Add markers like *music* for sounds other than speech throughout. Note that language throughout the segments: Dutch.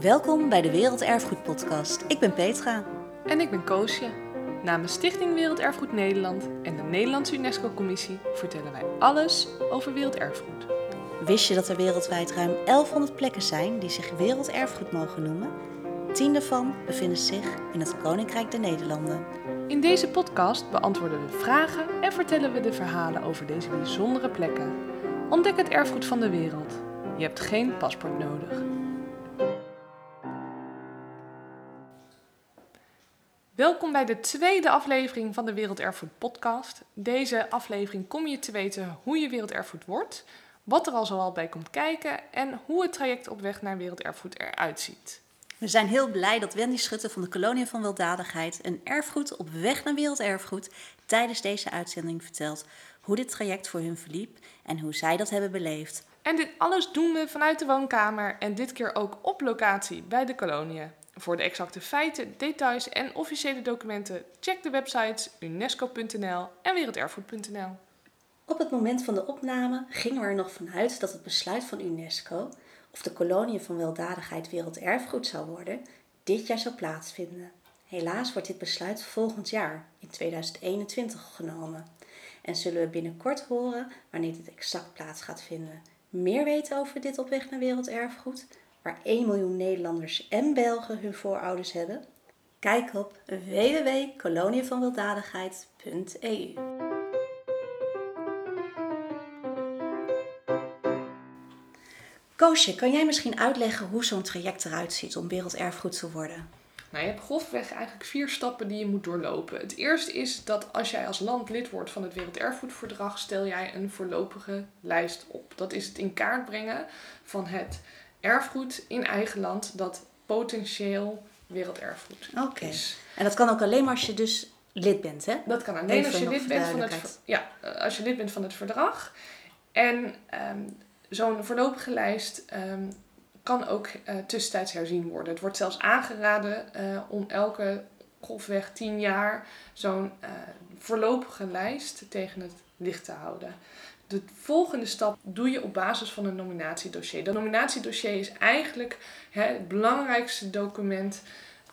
Welkom bij de Werelderfgoed Podcast. Ik ben Petra. En ik ben Koosje. Namens Stichting Werelderfgoed Nederland en de Nederlandse UNESCO-commissie vertellen wij alles over werelderfgoed. Wist je dat er wereldwijd ruim 1100 plekken zijn die zich werelderfgoed mogen noemen? Tien daarvan bevinden zich in het Koninkrijk der Nederlanden. In deze podcast beantwoorden we vragen en vertellen we de verhalen over deze bijzondere plekken. Ontdek het erfgoed van de wereld. Je hebt geen paspoort nodig. Bij de tweede aflevering van de Werelderfgoed Podcast. Deze aflevering kom je te weten hoe je werelderfgoed wordt, wat er al zoal bij komt kijken en hoe het traject op weg naar werelderfgoed eruit ziet. We zijn heel blij dat Wendy Schutte van de Kolonie van Weldadigheid een erfgoed op weg naar werelderfgoed tijdens deze uitzending vertelt hoe dit traject voor hun verliep en hoe zij dat hebben beleefd. En dit alles doen we vanuit de woonkamer en dit keer ook op locatie bij de koloniën. Voor de exacte feiten, details en officiële documenten check de websites unesco.nl en werelderfgoed.nl. Op het moment van de opname gingen we er nog vanuit dat het besluit van UNESCO of de kolonie van weldadigheid werelderfgoed zou worden, dit jaar zou plaatsvinden. Helaas wordt dit besluit volgend jaar, in 2021, genomen. En zullen we binnenkort horen wanneer dit exact plaats gaat vinden. Meer weten over dit op weg naar werelderfgoed, waar 1 miljoen Nederlanders en Belgen hun voorouders hebben? Kijk op www.kolonievanweldadigheid.eu. Koosje, kan jij misschien uitleggen hoe zo'n traject eruit ziet om werelderfgoed te worden? Nou, je hebt grofweg eigenlijk vier stappen die je moet doorlopen. Het eerste is dat als jij als land lid wordt van het Werelderfgoedverdrag, stel jij een voorlopige lijst op. Dat is het in kaart brengen van het erfgoed in eigen land dat potentieel werelderfgoed Oké. is. En dat kan ook alleen maar als je dus lid bent, hè? Dat kan alleen Even als je, lid bent van het, ja, als je lid bent van het verdrag. En ehm, zo'n voorlopige lijst ehm, kan ook eh, tussentijds herzien worden. Het wordt zelfs aangeraden eh, om elke grofweg 10 jaar zo'n eh, voorlopige lijst tegen het licht te houden. De volgende stap doe je op basis van een nominatiedossier. Dat nominatiedossier is eigenlijk het belangrijkste document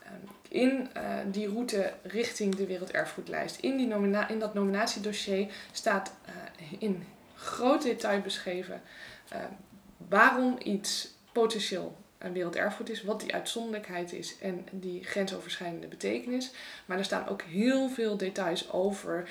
ehm, in eh, die route richting de Werelderfgoedlijst. In, die in dat nominatiedossier staat eh, in groot detail beschreven eh, waarom iets potentieel een werelderfgoed is, wat die uitzonderlijkheid is en die grensoverschrijdende betekenis. Maar er staan ook heel veel details over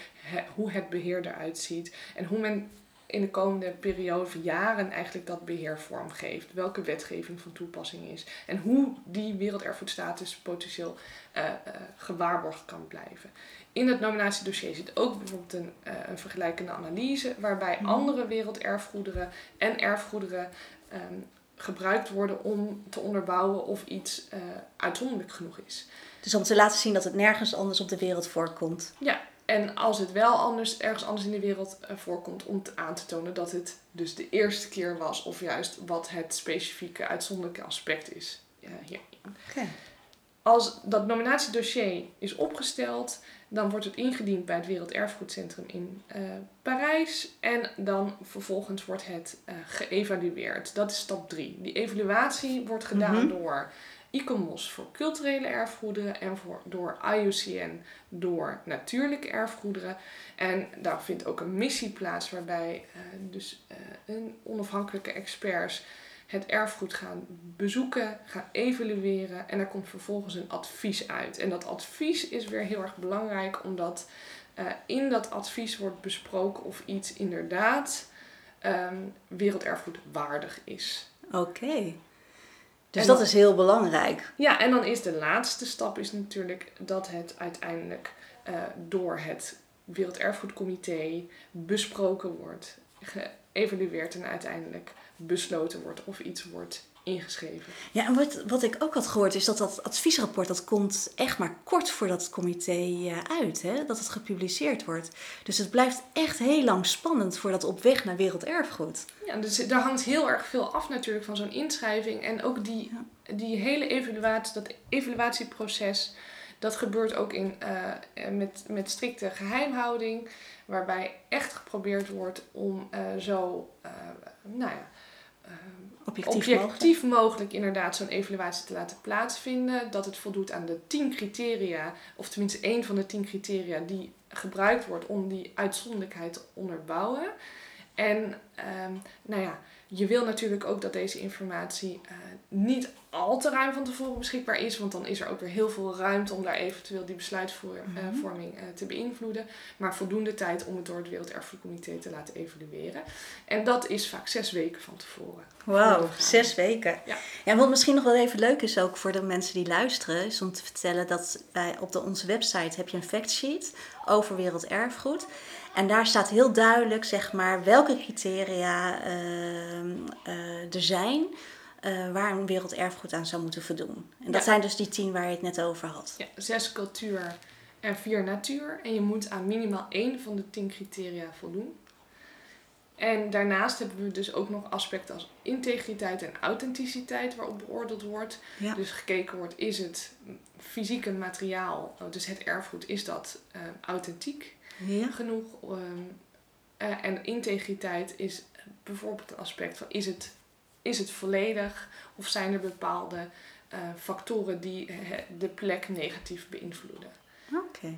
hoe het beheer eruit ziet en hoe men in de komende periode van jaren eigenlijk dat beheer vormgeeft. Welke wetgeving van toepassing is. En hoe die werelderfgoedstatus potentieel eh, eh, gewaarborgd kan blijven. In het nominatiedossier zit ook bijvoorbeeld een, eh, een vergelijkende analyse. Waarbij Mhm. andere werelderfgoederen en erfgoederen ehm, gebruikt worden om te onderbouwen of iets uitzonderlijk genoeg is. Dus om te laten zien dat het nergens anders op de wereld voorkomt. Ja, en als het wel anders, ergens anders in de wereld eh, voorkomt, om aan te tonen dat het dus de eerste keer was, of juist wat het specifieke uitzonderlijke aspect is eh. Als dat nominatiedossier is opgesteld, dan wordt het ingediend bij het Werelderfgoedcentrum in eh, Parijs. En dan vervolgens wordt het geëvalueerd. Dat is stap 3. Die evaluatie wordt gedaan Mhm. door ICOMOS voor culturele erfgoederen en voor, door IUCN door natuurlijke erfgoederen. En daar vindt ook een missie plaats waarbij eh, dus eh, een onafhankelijke experts het erfgoed gaan bezoeken, gaan evalueren en er komt vervolgens een advies uit. En dat advies is weer heel erg belangrijk omdat eh, in dat advies wordt besproken of iets inderdaad ehm werelderfgoed waardig is. Oké. Dus En dat dan- is heel belangrijk. Ja, en dan is de laatste stap is natuurlijk dat het uiteindelijk eh, door het Werelderfgoedcomité besproken wordt, geëvalueerd en uiteindelijk besloten wordt of iets wordt ingeschreven. Ja, en wat, wat ik ook had gehoord is dat dat adviesrapport, dat komt echt maar kort voordat het comité eh, uit, hè? dat het gepubliceerd wordt. Dus het blijft echt heel lang spannend voordat op weg naar werelderfgoed. Ja, dus daar hangt heel erg veel af natuurlijk van zo'n inschrijving. En ook die, die hele evaluatie, dat evaluatieproces, dat gebeurt ook in, eh, met, met strikte geheimhouding. Waarbij echt geprobeerd wordt om eh, zo, eh, nou ja, eh, objectief, objectief mogelijk. inderdaad zo'n evaluatie te laten plaatsvinden. Dat het voldoet aan de tien criteria, of tenminste één van de tien criteria die gebruikt wordt om die uitzonderlijkheid te onderbouwen. En ehm, nou ja, je wil natuurlijk ook dat deze informatie uh, niet al te ruim van tevoren beschikbaar is, want dan is er ook weer heel veel ruimte om daar eventueel die besluitvorming uh, uh, te beïnvloeden. Maar voldoende tijd om het door het Werelderfgoedcomité te laten evalueren. En dat is vaak zes weken van tevoren. Wauw, zes weken. Ja. wat misschien nog wel even leuk is ook voor de mensen die luisteren, is om te vertellen dat bij, op de, onze website heb je een factsheet over werelderfgoed. En daar staat heel duidelijk, zeg maar, welke criteria ehm, eh, er zijn uh, waar een werelderfgoed aan zou moeten voldoen. En dat zijn dus die tien waar je het net over had. Ja, zes cultuur en vier natuur. En je moet aan minimaal één van de tien criteria voldoen. En daarnaast hebben we dus ook nog aspecten als integriteit en authenticiteit waarop beoordeeld wordt. Dus gekeken wordt, is het fysieke materiaal, dus het erfgoed, is dat uh, authentiek ja. genoeg? Um, uh, en integriteit is bijvoorbeeld een aspect van, is het, is het volledig of zijn er bepaalde uh, factoren die de plek negatief beïnvloeden? Oké.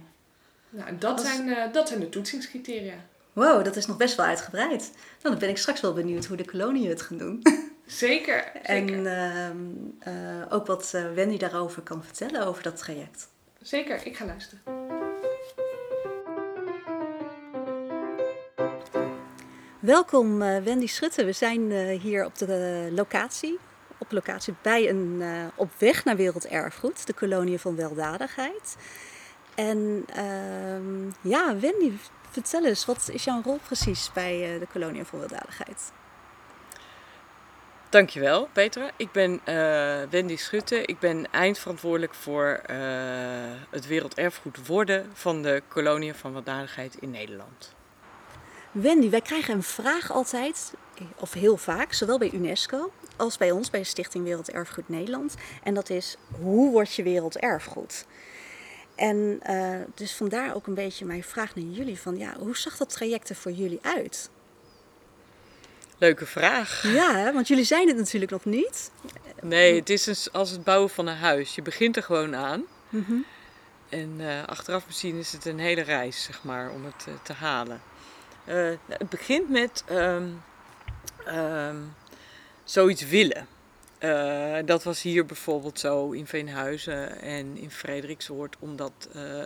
Nou, dat, zijn, dat zijn de toetsingscriteria. Wow, dat is nog best wel uitgebreid. Nou, dan ben ik straks wel benieuwd hoe de koloniën het gaan doen. *laughs* Zeker. En uh, uh, ook wat Wendy daarover kan vertellen over dat traject. Zeker, ik ga luisteren. Welkom Wendy Schutte. We zijn hier op de locatie. Op locatie bij een op weg naar Werelderfgoed, de kolonie van weldadigheid. En ehm, ja, Wendy, Vertel eens, wat is jouw rol precies bij eh, de Kolonie voor Weldadigheid? Dankjewel, Petra. Ik ben Wendy Schutte. Ik ben eindverantwoordelijk voor het werelderfgoed worden van de Kolonie van Weldadigheid in Nederland. Wendy, wij krijgen een vraag altijd, of heel vaak, zowel bij UNESCO als bij ons, bij de Stichting Werelderfgoed Nederland. En dat is, hoe word je werelderfgoed? En uh, dus vandaar ook een beetje mijn vraag naar jullie: van ja, hoe zag dat traject er voor jullie uit? Leuke vraag. Ja, want jullie zijn het natuurlijk nog niet. Nee, het is als het bouwen van een huis. Je begint er gewoon aan. Mm En uh, achteraf misschien is het een hele reis, zeg maar, om het uh, te halen. Nou, het begint met um, um, zoiets willen. Uh, dat was hier bijvoorbeeld zo in Veenhuizen en in Frederiksoord, omdat uh,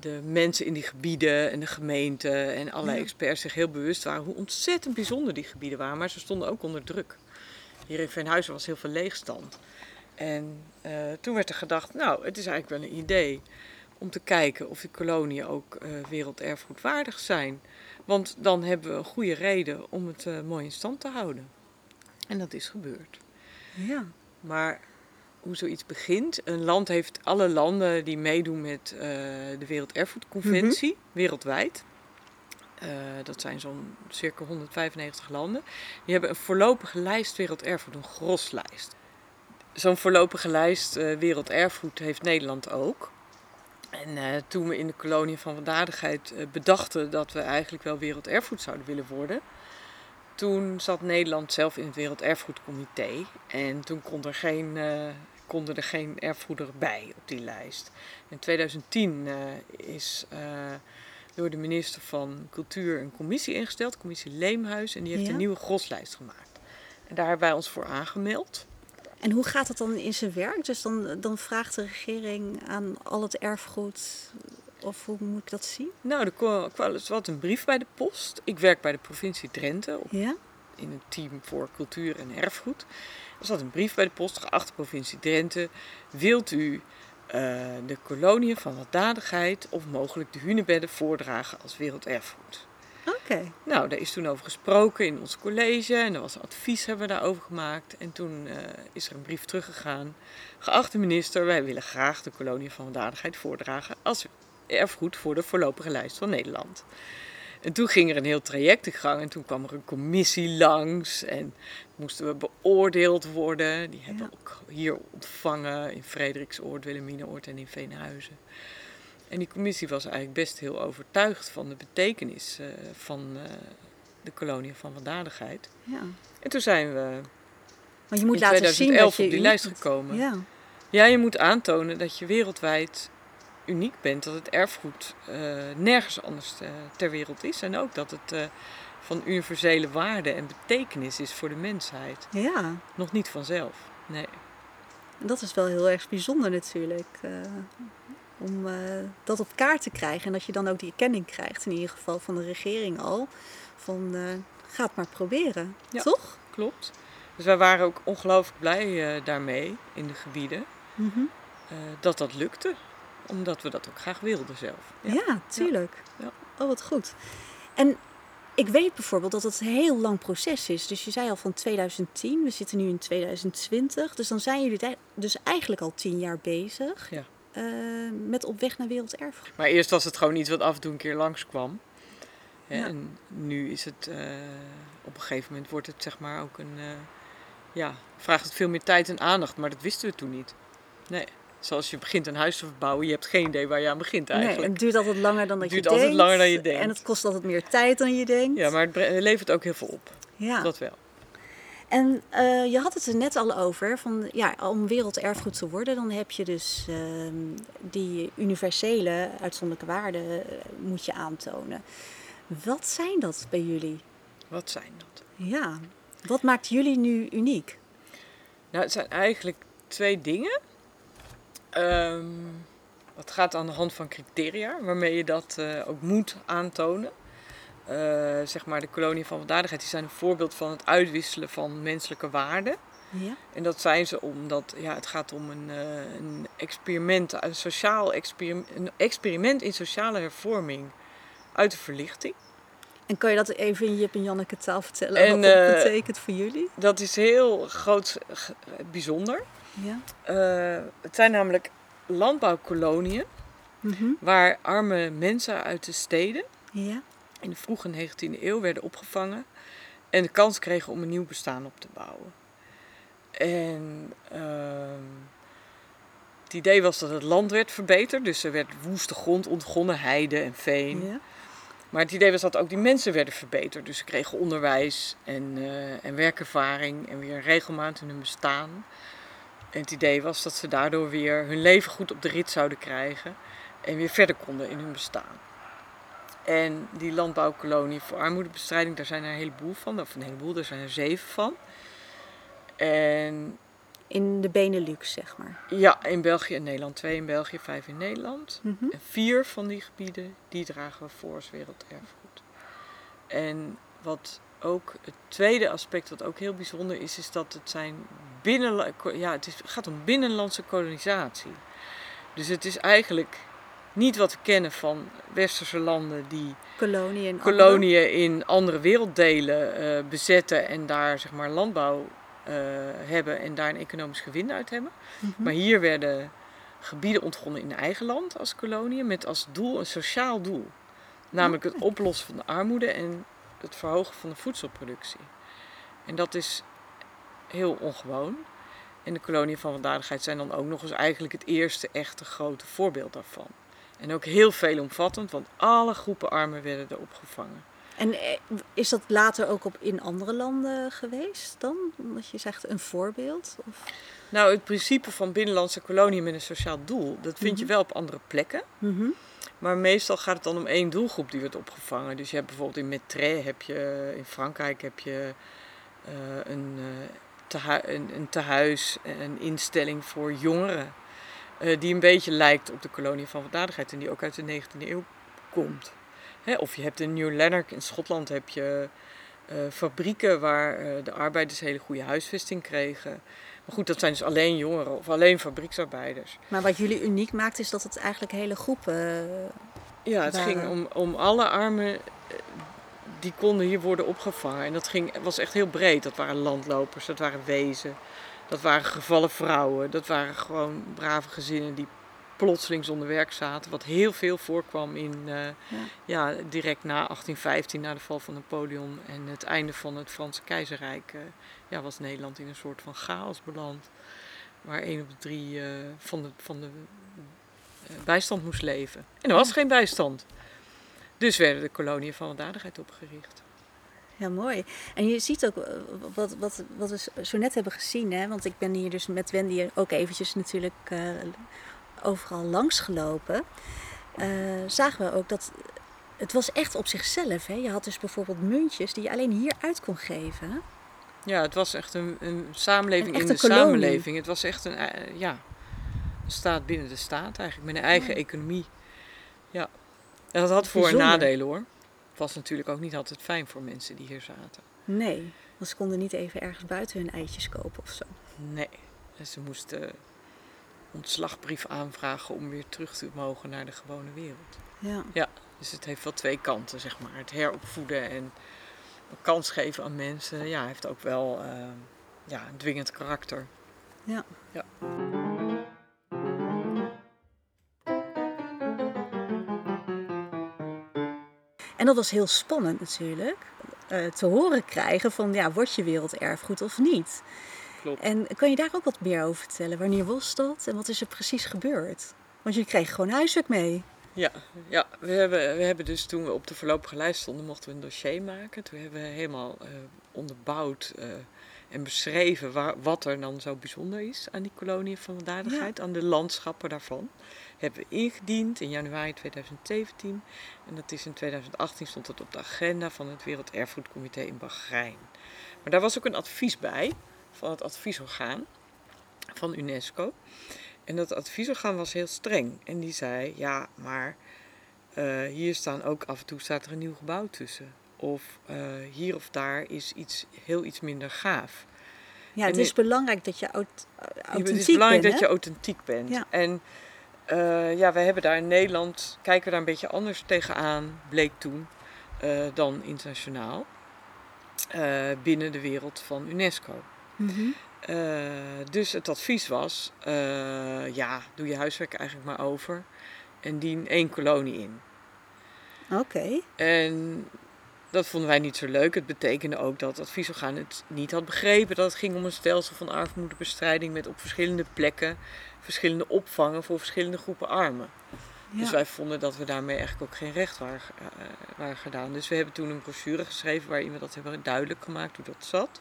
de mensen in die gebieden en de gemeente en allerlei experts zich heel bewust waren hoe ontzettend bijzonder die gebieden waren. Maar ze stonden ook onder druk. Hier in Veenhuizen was heel veel leegstand. En toen werd er gedacht, nou, het is eigenlijk wel een idee om te kijken of die koloniën ook werelderfgoedwaardig zijn. Want dan hebben we een goede reden om het mooi in stand te houden. En dat is gebeurd. Ja. Maar hoe zoiets begint. Een land heeft alle landen die meedoen met uh, de Werelderfgoedconventie, mm wereldwijd. Uh, dat zijn zo'n circa 195 landen. Die hebben een voorlopige lijst werelderfgoed, een groslijst. Zo'n voorlopige lijst uh, werelderfgoed heeft Nederland ook. En toen we in de kolonie van Waardadigheid bedachten dat we eigenlijk wel werelderfgoed zouden willen worden, toen zat Nederland zelf in het Werelderfgoedcomité. En toen kon er geen, uh, konden er geen erfgoederen bij op die lijst. In 2010 uh, eh, is door de minister van Cultuur een commissie ingesteld, commissie Leemhuis. En die heeft een nieuwe groslijst gemaakt. En daar hebben wij ons voor aangemeld. En hoe gaat dat dan in zijn werk? Dus dan, dan vraagt de regering aan al het erfgoed of hoe moet ik dat zien? Nou, er was een brief bij de post. Ik werk bij de provincie Drenthe op, ja? in een team voor cultuur en erfgoed. Er zat een brief bij de post, geachte provincie Drenthe. Wilt u uh, de koloniën van weldadigheid of mogelijk de hunebedden voordragen als werelderfgoed? Nou, daar is toen over gesproken in ons college en er was een advies hebben we daarover gemaakt. En toen uh, is er een brief teruggegaan. Geachte minister, wij willen graag de kolonie van weldadigheid voordragen als erfgoed voor de voorlopige lijst van Nederland. En toen ging er een heel traject in gang en toen kwam er een commissie langs en moesten we beoordeeld worden. Die hebben we ook hier ontvangen in Frederiksoord, Wilhelminaoord en in Veenhuizen. En die commissie was eigenlijk best heel overtuigd van de betekenis uh, van, uh, de koloniën van weldadigheid. Ja. En toen zijn we Maar je moet in laten zien 2011 dat je op die lijst bent. gekomen. Ja. Ja, je moet aantonen dat je wereldwijd uniek bent. Dat het erfgoed eh, nergens anders eh, ter wereld is. En ook dat het eh, van universele waarde en betekenis is voor de mensheid. ja, Nog niet vanzelf. Nee. en dat is wel heel erg bijzonder natuurlijk. Om eh, dat op kaart te krijgen en dat je dan ook die erkenning krijgt, in ieder geval van de regering al. Van eh, ga het maar proberen, Ja. toch? Klopt. Dus wij waren ook ongelooflijk blij eh, daarmee in de gebieden. Mhm. dat dat lukte. Omdat we dat ook graag wilden zelf. Ja, tuurlijk. Ja. Oh, wat goed. En ik weet bijvoorbeeld dat het een heel lang proces is. Dus je zei al van 2010, we zitten nu in 2020. Dus dan zijn jullie dus eigenlijk al tien jaar bezig Ja. Eh, met op weg naar werelderfgoed. Maar eerst was het gewoon iets wat af en toe een keer langskwam. Ja. En nu is het, eh, op een gegeven moment wordt het zeg maar ook een, eh, ja, vraagt het veel meer tijd en aandacht. Maar dat wisten we toen niet. Nee, zoals je begint een huis te verbouwen, je hebt geen idee waar je aan begint Nee, eigenlijk. het duurt altijd langer dan dat Het duurt je altijd denkt. langer dan je denkt. En het kost altijd meer tijd dan je denkt. Ja, maar het levert ook heel veel op. Ja. Dat wel. En eh, je had het er net al over, van, ja, om werelderfgoed te worden, dan heb je dus ehm, die universele uitzonderlijke waarden eh, moet je aantonen. Wat zijn dat bij jullie? Wat zijn dat? Ja, wat maakt jullie nu uniek? Nou, het zijn eigenlijk twee dingen. Ehm het gaat aan de hand van criteria, waarmee je dat eh, ook moet aantonen. Eh, zeg maar, de koloniën van weldadigheid die zijn een voorbeeld van het uitwisselen van menselijke waarden. Ja, En dat zijn ze omdat ja, het gaat om een, eh, een experiment, een sociaal experiment, een experiment in sociale hervorming uit de verlichting. en kan je dat even in Jip en Janneke taal vertellen? En, wat dat eh, betekent voor jullie? Dat is heel groot, bijzonder. Ja. Het zijn namelijk landbouwkoloniën Mhm. waar arme mensen uit de steden ja. In de vroege 19e eeuw werden opgevangen en de kans kregen om een nieuw bestaan op te bouwen. En ehm, het idee was dat het land werd verbeterd, dus er werd woeste grond ontgonnen, heide en veen. ja. Maar het idee was dat ook die mensen werden verbeterd, dus ze kregen onderwijs en, eh, en werkervaring en weer regelmaat in hun bestaan. En het idee was dat ze daardoor weer hun leven goed op de rit zouden krijgen en weer verder konden in hun bestaan. En die landbouwkolonie voor armoedebestrijding, daar zijn er een heleboel van. Of een heleboel, daar zijn er zeven van. En In de Benelux, zeg maar. ja, in België en Nederland. Twee in België, vijf in Nederland. Mhm. En vier van die gebieden, die dragen we voor als werelderfgoed. En wat ook het tweede aspect wat ook heel bijzonder is, is dat het zijn binnenla- ja, het is, gaat om binnenlandse kolonisatie. Dus het is eigenlijk niet wat we kennen van westerse landen die Kolonie en koloniën in andere werelddelen eh, bezetten en daar zeg maar landbouw eh, hebben en daar een economisch gewin uit hebben. Mhm. Maar hier werden gebieden ontgonnen in eigen land als koloniën met als doel een sociaal doel. Namelijk het oplossen van de armoede en het verhogen van de voedselproductie. En dat is heel ongewoon. En de koloniën van weldadigheid zijn dan ook nog eens eigenlijk het eerste echte grote voorbeeld daarvan. En ook heel veelomvattend, want alle groepen armen werden er opgevangen. En eh, is dat later ook op in andere landen geweest dan? Omdat je zegt een voorbeeld? Of? Nou, het principe van binnenlandse koloniën met een sociaal doel, dat vind je Mhm. wel op andere plekken. Mhm. Maar meestal gaat het dan om één doelgroep die wordt opgevangen. Dus je hebt bijvoorbeeld in Mettray, heb je, in Frankrijk heb je eh, een, eh, tehui- een, een tehuis, een instelling voor jongeren. Eh, die een beetje lijkt op de kolonie van weldadigheid en die ook uit de 19e eeuw komt. Hè, of je hebt in New Lanark in Schotland heb je eh, fabrieken waar eh, de arbeiders hele goede huisvesting kregen. Maar goed, dat zijn dus alleen jongeren of alleen fabrieksarbeiders. Maar wat jullie uniek maakt is dat het eigenlijk hele groepen... Ja, het waren. ging om, om alle armen die konden hier worden opgevangen. En dat ging, was echt heel breed. Dat waren landlopers, dat waren wezen, dat waren gevallen vrouwen, dat waren gewoon brave gezinnen die plotseling zonder werk zaten. Wat heel veel voorkwam in, eh, ja. direct na 1815, na de val van Napoleon en het einde van het Franse keizerrijk, eh, ja, was Nederland in een soort van chaos beland. Waar één op de drie eh, van de, van de bijstand moest leven. En er was geen bijstand. Dus werden de koloniën van weldadigheid opgericht. Ja, mooi. En je ziet ook eh, wat, wat, wat we zo net hebben gezien, hè? want ik ben hier dus met Wendy ook eventjes natuurlijk uh, overal langs gelopen. Uh, zagen we ook dat het was echt op zichzelf. Hè? Je had dus bijvoorbeeld muntjes die je alleen hier uit kon geven. Ja, het was echt een, een samenleving in de samenleving. Het was echt een, ja, een staat binnen de staat eigenlijk, met een eigen economie. Ja, en dat had voor- en nadelen hoor. Het was natuurlijk ook niet altijd fijn voor mensen die hier zaten. Nee, want ze konden niet even ergens buiten hun eitjes kopen of zo. Nee, en ze moesten ontslagbrief aanvragen om weer terug te mogen naar de gewone wereld. Ja. ja, dus het heeft wel twee kanten, zeg maar. Het heropvoeden en een kans geven aan mensen, ja, heeft ook wel uh, ja, een dwingend karakter. Ja. ja. En dat was heel spannend natuurlijk. Uh, te horen krijgen van ja, word je werelderfgoed of niet? Klopt. En kan je daar ook wat meer over vertellen? Wanneer was dat en wat is er precies gebeurd? Want je kreeg gewoon huiswerk mee. Ja, ja we, hebben, we hebben dus toen we op de voorlopige lijst stonden, mochten we een dossier maken. Toen hebben we helemaal uh, onderbouwd uh, en beschreven waar, wat er dan zo bijzonder is aan die koloniën van weldadigheid, ja. aan de landschappen daarvan. Hebben we ingediend in januari 2017 en dat is in 2018 stond het op de agenda van het Werelderfgoedcomité in Bahrein. Maar daar was ook een advies bij van het adviesorgaan van UNESCO. En dat adviesorgaan was heel streng. En die zei, ja, maar uh, hier staan ook af en toe staat er een nieuw gebouw tussen. Of uh, hier of daar is iets heel iets minder gaaf. Ja, het en is belangrijk dat je aut authentiek Het is belangrijk bent, dat je authentiek bent. Ja. En uh, ja, wij hebben daar in Nederland, kijken we daar een beetje anders tegenaan, bleek toen, dan internationaal. binnen de wereld van UNESCO. Mm -hmm. Uh, dus het advies was: ja, doe je huiswerk eigenlijk maar over en dien één kolonie in. Oké. Okay. En dat vonden wij niet zo leuk. Het betekende ook dat het adviesorgaan het niet had begrepen dat het ging om een stelsel van armoedebestrijding met op verschillende plekken verschillende opvangen voor verschillende groepen armen. Ja. Dus wij vonden dat we daarmee eigenlijk ook geen recht waren, uh, waren gedaan. Dus we hebben toen een brochure geschreven waarin we dat hebben duidelijk gemaakt hoe dat zat.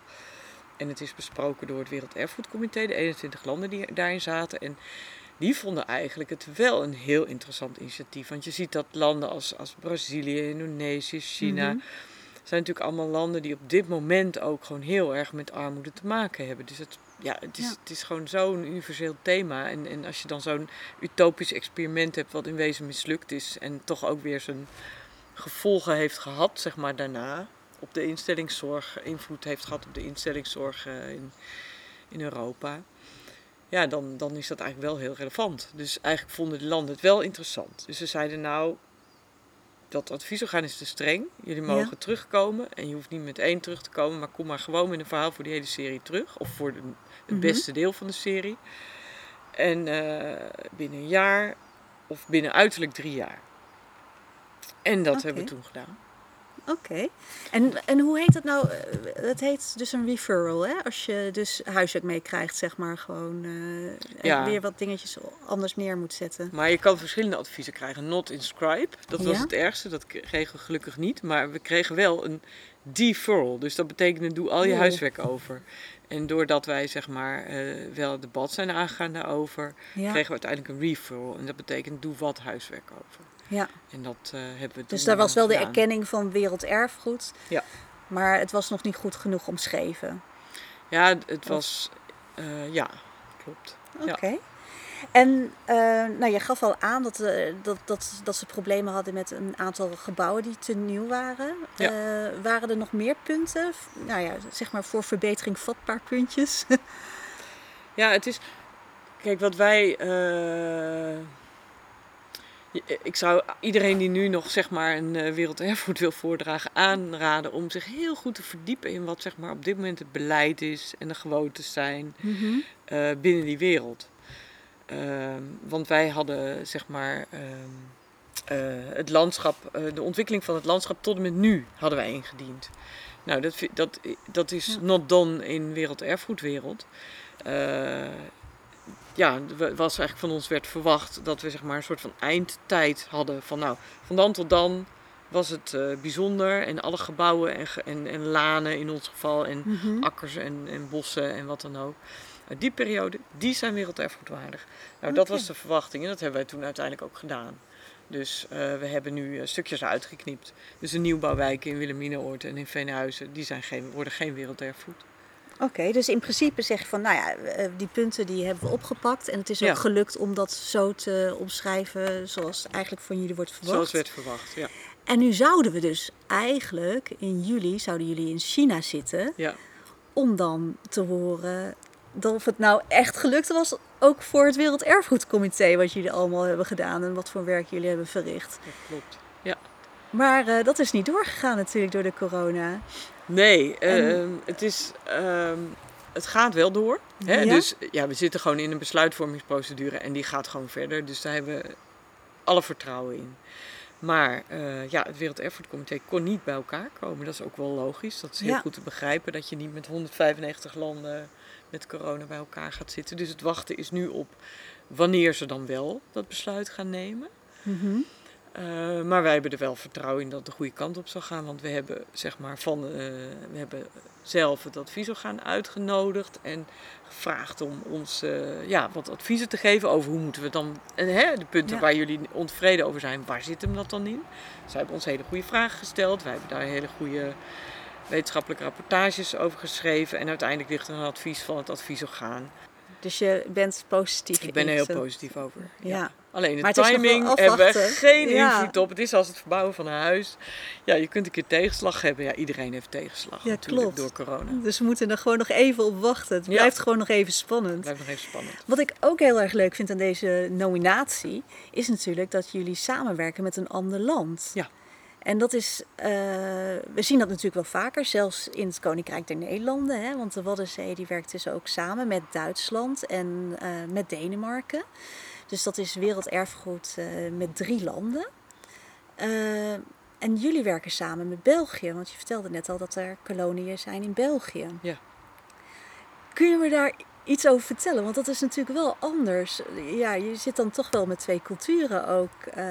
En het is besproken door het Werelderfgoedcomité, de 21 landen die daarin zaten. En die vonden eigenlijk het wel een heel interessant initiatief. Want je ziet dat landen als, als Brazilië, Indonesië, China. Mhm. zijn natuurlijk allemaal landen die op dit moment ook gewoon heel erg met armoede te maken hebben. Dus het, ja, het, is, Ja. het is gewoon zo'n universeel thema. En, en als je dan zo'n utopisch experiment hebt, wat in wezen mislukt is. en toch ook weer zijn gevolgen heeft gehad, zeg maar daarna op de instellingszorg, invloed heeft gehad op de instellingszorg eh, in, in Europa. Ja, dan, dan is dat eigenlijk wel heel relevant. Dus eigenlijk vonden de landen het wel interessant. Dus ze zeiden nou, dat adviesorgaan is te streng. Jullie mogen Ja. terugkomen. En je hoeft niet met één terug te komen, maar kom maar gewoon met een verhaal voor die hele serie terug. Of voor de, het Mhm. beste deel van de serie. En eh, binnen een jaar, of binnen uiterlijk drie jaar. En dat hebben we toen gedaan. Oké. En, en hoe heet dat nou? Eh, Het heet dus een referral, hè? Als je dus huiswerk meekrijgt, zeg maar, gewoon eh, Ja. weer wat dingetjes anders neer moet zetten. Maar je kan verschillende adviezen krijgen. Not inscribe, dat was Ja. het ergste. Dat kregen we gelukkig niet. Maar we kregen wel een deferral. Dus dat betekende doe al je Oeh. huiswerk over. En doordat wij zeg maar eh, wel het debat zijn aangegaan daarover, Ja. kregen we uiteindelijk een referral. En dat betekent doe wat huiswerk over. Ja. En dat eh, hebben we Dus daar was wel de erkenning van werelderfgoed. Ja. Maar het was nog niet goed genoeg omschreven. Ja, het- was... eh, ja, klopt. Oké. Ja. En eh, nou, je gaf al aan dat, dat, dat, dat ze problemen hadden met een aantal gebouwen die te nieuw waren. Ja. Waren er nog meer punten? Nou ja, zeg maar voor verbetering vatbaar puntjes. *laughs* Ja, het is. Kijk, wat wij. Eh, ik zou iedereen die nu nog zeg maar een eh, werelderfgoed wil voordragen aanraden om zich heel goed te verdiepen in wat zeg maar op dit moment het beleid is en de gewoontes zijn Mhm. eh, binnen die wereld. Ehm, want wij hadden zeg maar ehm, eh, het landschap, de ontwikkeling van het landschap tot en met nu hadden wij ingediend. Nou, dat, dat, dat is Ja. not done in werelderfgoedwereld. Ja, was eigenlijk van ons werd verwacht dat we zeg maar een soort van eindtijd hadden van nou, van dan tot dan was het eh, bijzonder. En alle gebouwen en, en, en lanen in ons geval. En Mhm. akkers en, en bossen en wat dan ook. Die periode, die zijn werelderfgoedwaardig. Nou, dat was de verwachting en dat hebben wij toen uiteindelijk ook gedaan. Dus eh, we hebben nu eh, stukjes uitgeknipt. Dus de nieuwbouwwijken in Wilhelminaoord en in Veenhuizen, die zijn geen, worden geen werelderfgoed. Oké, dus in principe zeg je van, nou ja, eh, die punten die hebben we opgepakt. En het is ook Ja. gelukt om dat zo te omschrijven zoals eigenlijk van jullie wordt verwacht. Zoals werd verwacht, ja. En nu zouden we dus eigenlijk in juli, zouden jullie in China zitten. ja. Om dan te horen dat of het nou echt gelukt was, ook voor het Werelderfgoedcomité, wat jullie allemaal hebben gedaan en wat voor werk jullie hebben verricht. Dat klopt. Maar eh, dat is niet doorgegaan natuurlijk door de corona. Nee, En- ehm, het, is, ehm, het gaat wel door. Hè? Ja? Dus ja, we zitten gewoon in een besluitvormingsprocedure en die gaat gewoon verder. Dus daar hebben we alle vertrouwen in. Maar eh, ja, het Werelderfgoedcomité kon niet bij elkaar komen. Dat is ook wel logisch. Dat is heel Ja. goed te begrijpen dat je niet met 195 landen met corona bij elkaar gaat zitten. Dus het wachten is nu op wanneer ze dan wel dat besluit gaan nemen. Mhm. Uh, maar wij hebben er wel vertrouwen in dat het de goede kant op zal gaan. Want we hebben, zeg maar, van, uh, we hebben zelf het adviesorgaan uitgenodigd en gevraagd om ons uh, ja, wat adviezen te geven over hoe moeten we dan. En hè, de punten Ja. waar jullie ontevreden over zijn, waar zit hem dat dan in? Zij hebben ons hele goede vragen gesteld. Wij hebben daar hele goede wetenschappelijke rapportages over geschreven. En uiteindelijk ligt er een advies van het adviesorgaan. Dus je bent positief Ik ben er heel positief over. Ja. Alleen de Maar timing hebben we geen Ja. invloed op. Het is als het verbouwen van een huis. Ja, je kunt een keer tegenslag hebben. Ja, iedereen heeft tegenslag Ja, natuurlijk klopt. door corona. Dus we moeten er gewoon nog even op wachten. Het Ja. blijft gewoon nog even spannend. Blijft nog even spannend. Wat ik ook heel erg leuk vind aan deze nominatie, is natuurlijk dat jullie samenwerken met een ander land. Ja. En dat is, eh, we zien dat natuurlijk wel vaker, zelfs in het Koninkrijk der Nederlanden. Hè? Want de Waddenzee die werkt dus ook samen met Duitsland en eh, met Denemarken. Dus dat is werelderfgoed eh, met drie landen. Eh, en jullie werken samen met België, want je vertelde net al dat er koloniën zijn in België. Ja. Kun je me daar iets over vertellen? Want dat is natuurlijk wel anders. Ja, je zit dan toch wel met twee culturen ook, eh,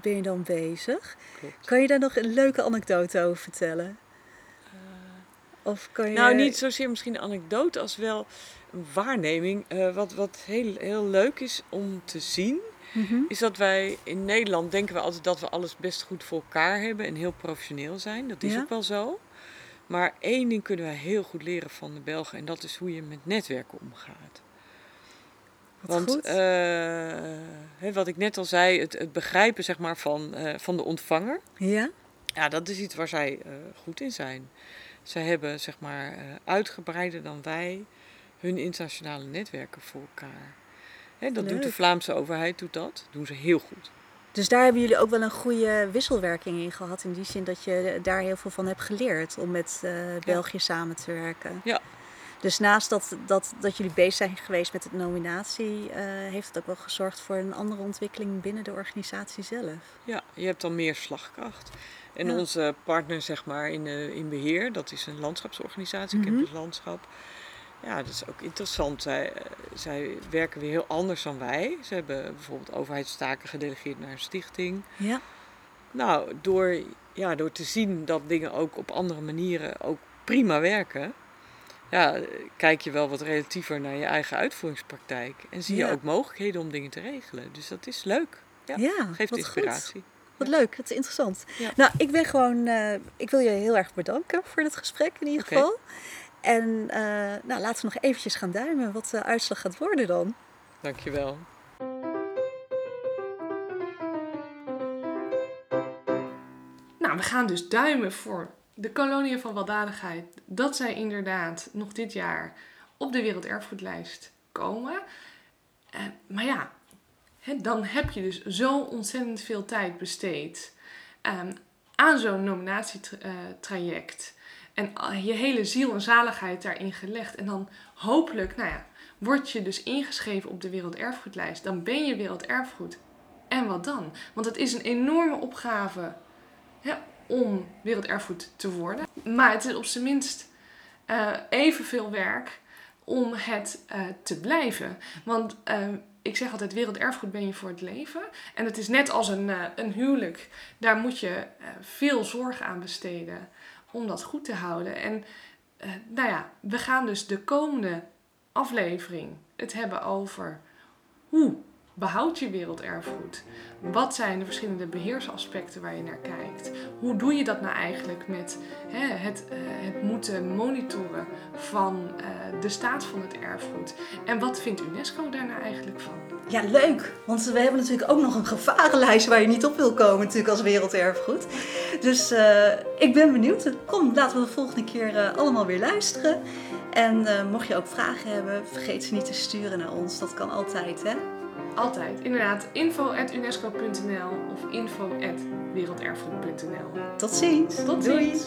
ben je dan bezig. Klopt. Kan je daar nog een leuke anekdote over vertellen? Of kan je... Nou, niet zozeer misschien een anekdote als wel waarneming. Eh, wat wat heel, heel leuk is om te zien, Mhm. is dat wij in Nederland denken we altijd dat we alles best goed voor elkaar hebben en heel professioneel zijn. Dat is Ja. ook wel zo. Maar één ding kunnen wij heel goed leren van de Belgen en dat is hoe je met netwerken omgaat. Wat Want eh, hè, wat ik net al zei, het, het begrijpen zeg maar, van, eh, van de ontvanger, Ja? ja, dat is iets waar zij goed in zijn. Zij hebben zeg maar, uitgebreider dan wij hun internationale netwerken voor elkaar. Dat doet de. Vlaamse overheid, doet dat. doen ze heel goed. Dus daar hebben jullie ook wel een goede wisselwerking in gehad. In die zin dat je daar heel veel van hebt geleerd om met eh, België samen te werken. Ja. Dus naast dat, dat, dat jullie bezig zijn geweest met de nominatie, eh, heeft het ook wel gezorgd voor een andere ontwikkeling binnen de organisatie zelf. Ja, je hebt dan meer slagkracht. En Ja. onze partner zeg maar, in, eh, in beheer, dat is een landschapsorganisatie, Mhm. Campus Landschap. Ja, dat is ook interessant. Zij, zij werken weer heel anders dan wij. Ze hebben bijvoorbeeld overheidstaken gedelegeerd naar een stichting. Ja. Nou, door, ja, door te zien dat dingen ook op andere manieren ook prima werken, ja, kijk je wel wat relatiever naar je eigen uitvoeringspraktijk. En zie je ook mogelijkheden om dingen te regelen. Dus dat is leuk. Ja, Ja, Geeft inspiratie. Goed. Wat leuk, het is interessant. Nou, ik ben gewoon, eh, ik wil je heel erg bedanken voor dit gesprek in ieder geval. En eh, nou, laten we nog eventjes gaan duimen wat de uitslag gaat worden dan. Dankjewel. Nou, we gaan dus duimen voor de koloniën van weldadigheid. Dat zij inderdaad nog dit jaar op de werelderfgoedlijst komen. Eh, maar ja, hè, dan heb je dus zo ontzettend veel tijd besteed ehm, aan zo'n nominatietraject. En je hele ziel en zaligheid daarin gelegd. En dan hopelijk, nou ja, word je dus ingeschreven op de werelderfgoedlijst. Dan ben je werelderfgoed. En wat dan? Want het is een enorme opgave hè, om werelderfgoed te worden. Maar het is op zijn minst eh, evenveel werk om het eh, te blijven. Want eh, ik zeg altijd, werelderfgoed ben je voor het leven. En het is net als een, een huwelijk. Daar moet je veel zorg aan besteden om dat goed te houden. En eh, nou ja, we gaan dus de komende aflevering het hebben over hoe behoud je werelderfgoed? Wat zijn de verschillende beheersaspecten waar je naar kijkt? Hoe doe je dat nou eigenlijk met hè, het, eh, het moeten monitoren van eh, de staat van het erfgoed? En wat vindt UNESCO daar nou eigenlijk van? Ja, leuk. Want we hebben natuurlijk ook nog een gevarenlijst waar je niet op wil komen natuurlijk als werelderfgoed. Dus eh, ik ben benieuwd. Kom, laten we de volgende keer allemaal weer luisteren. En mocht je ook vragen hebben, vergeet ze niet te sturen naar ons. Dat kan altijd, hè? Altijd, inderdaad, info.unesco.nl of info.werelderfgoed.nl. Tot ziens. Tot Doei. ziens!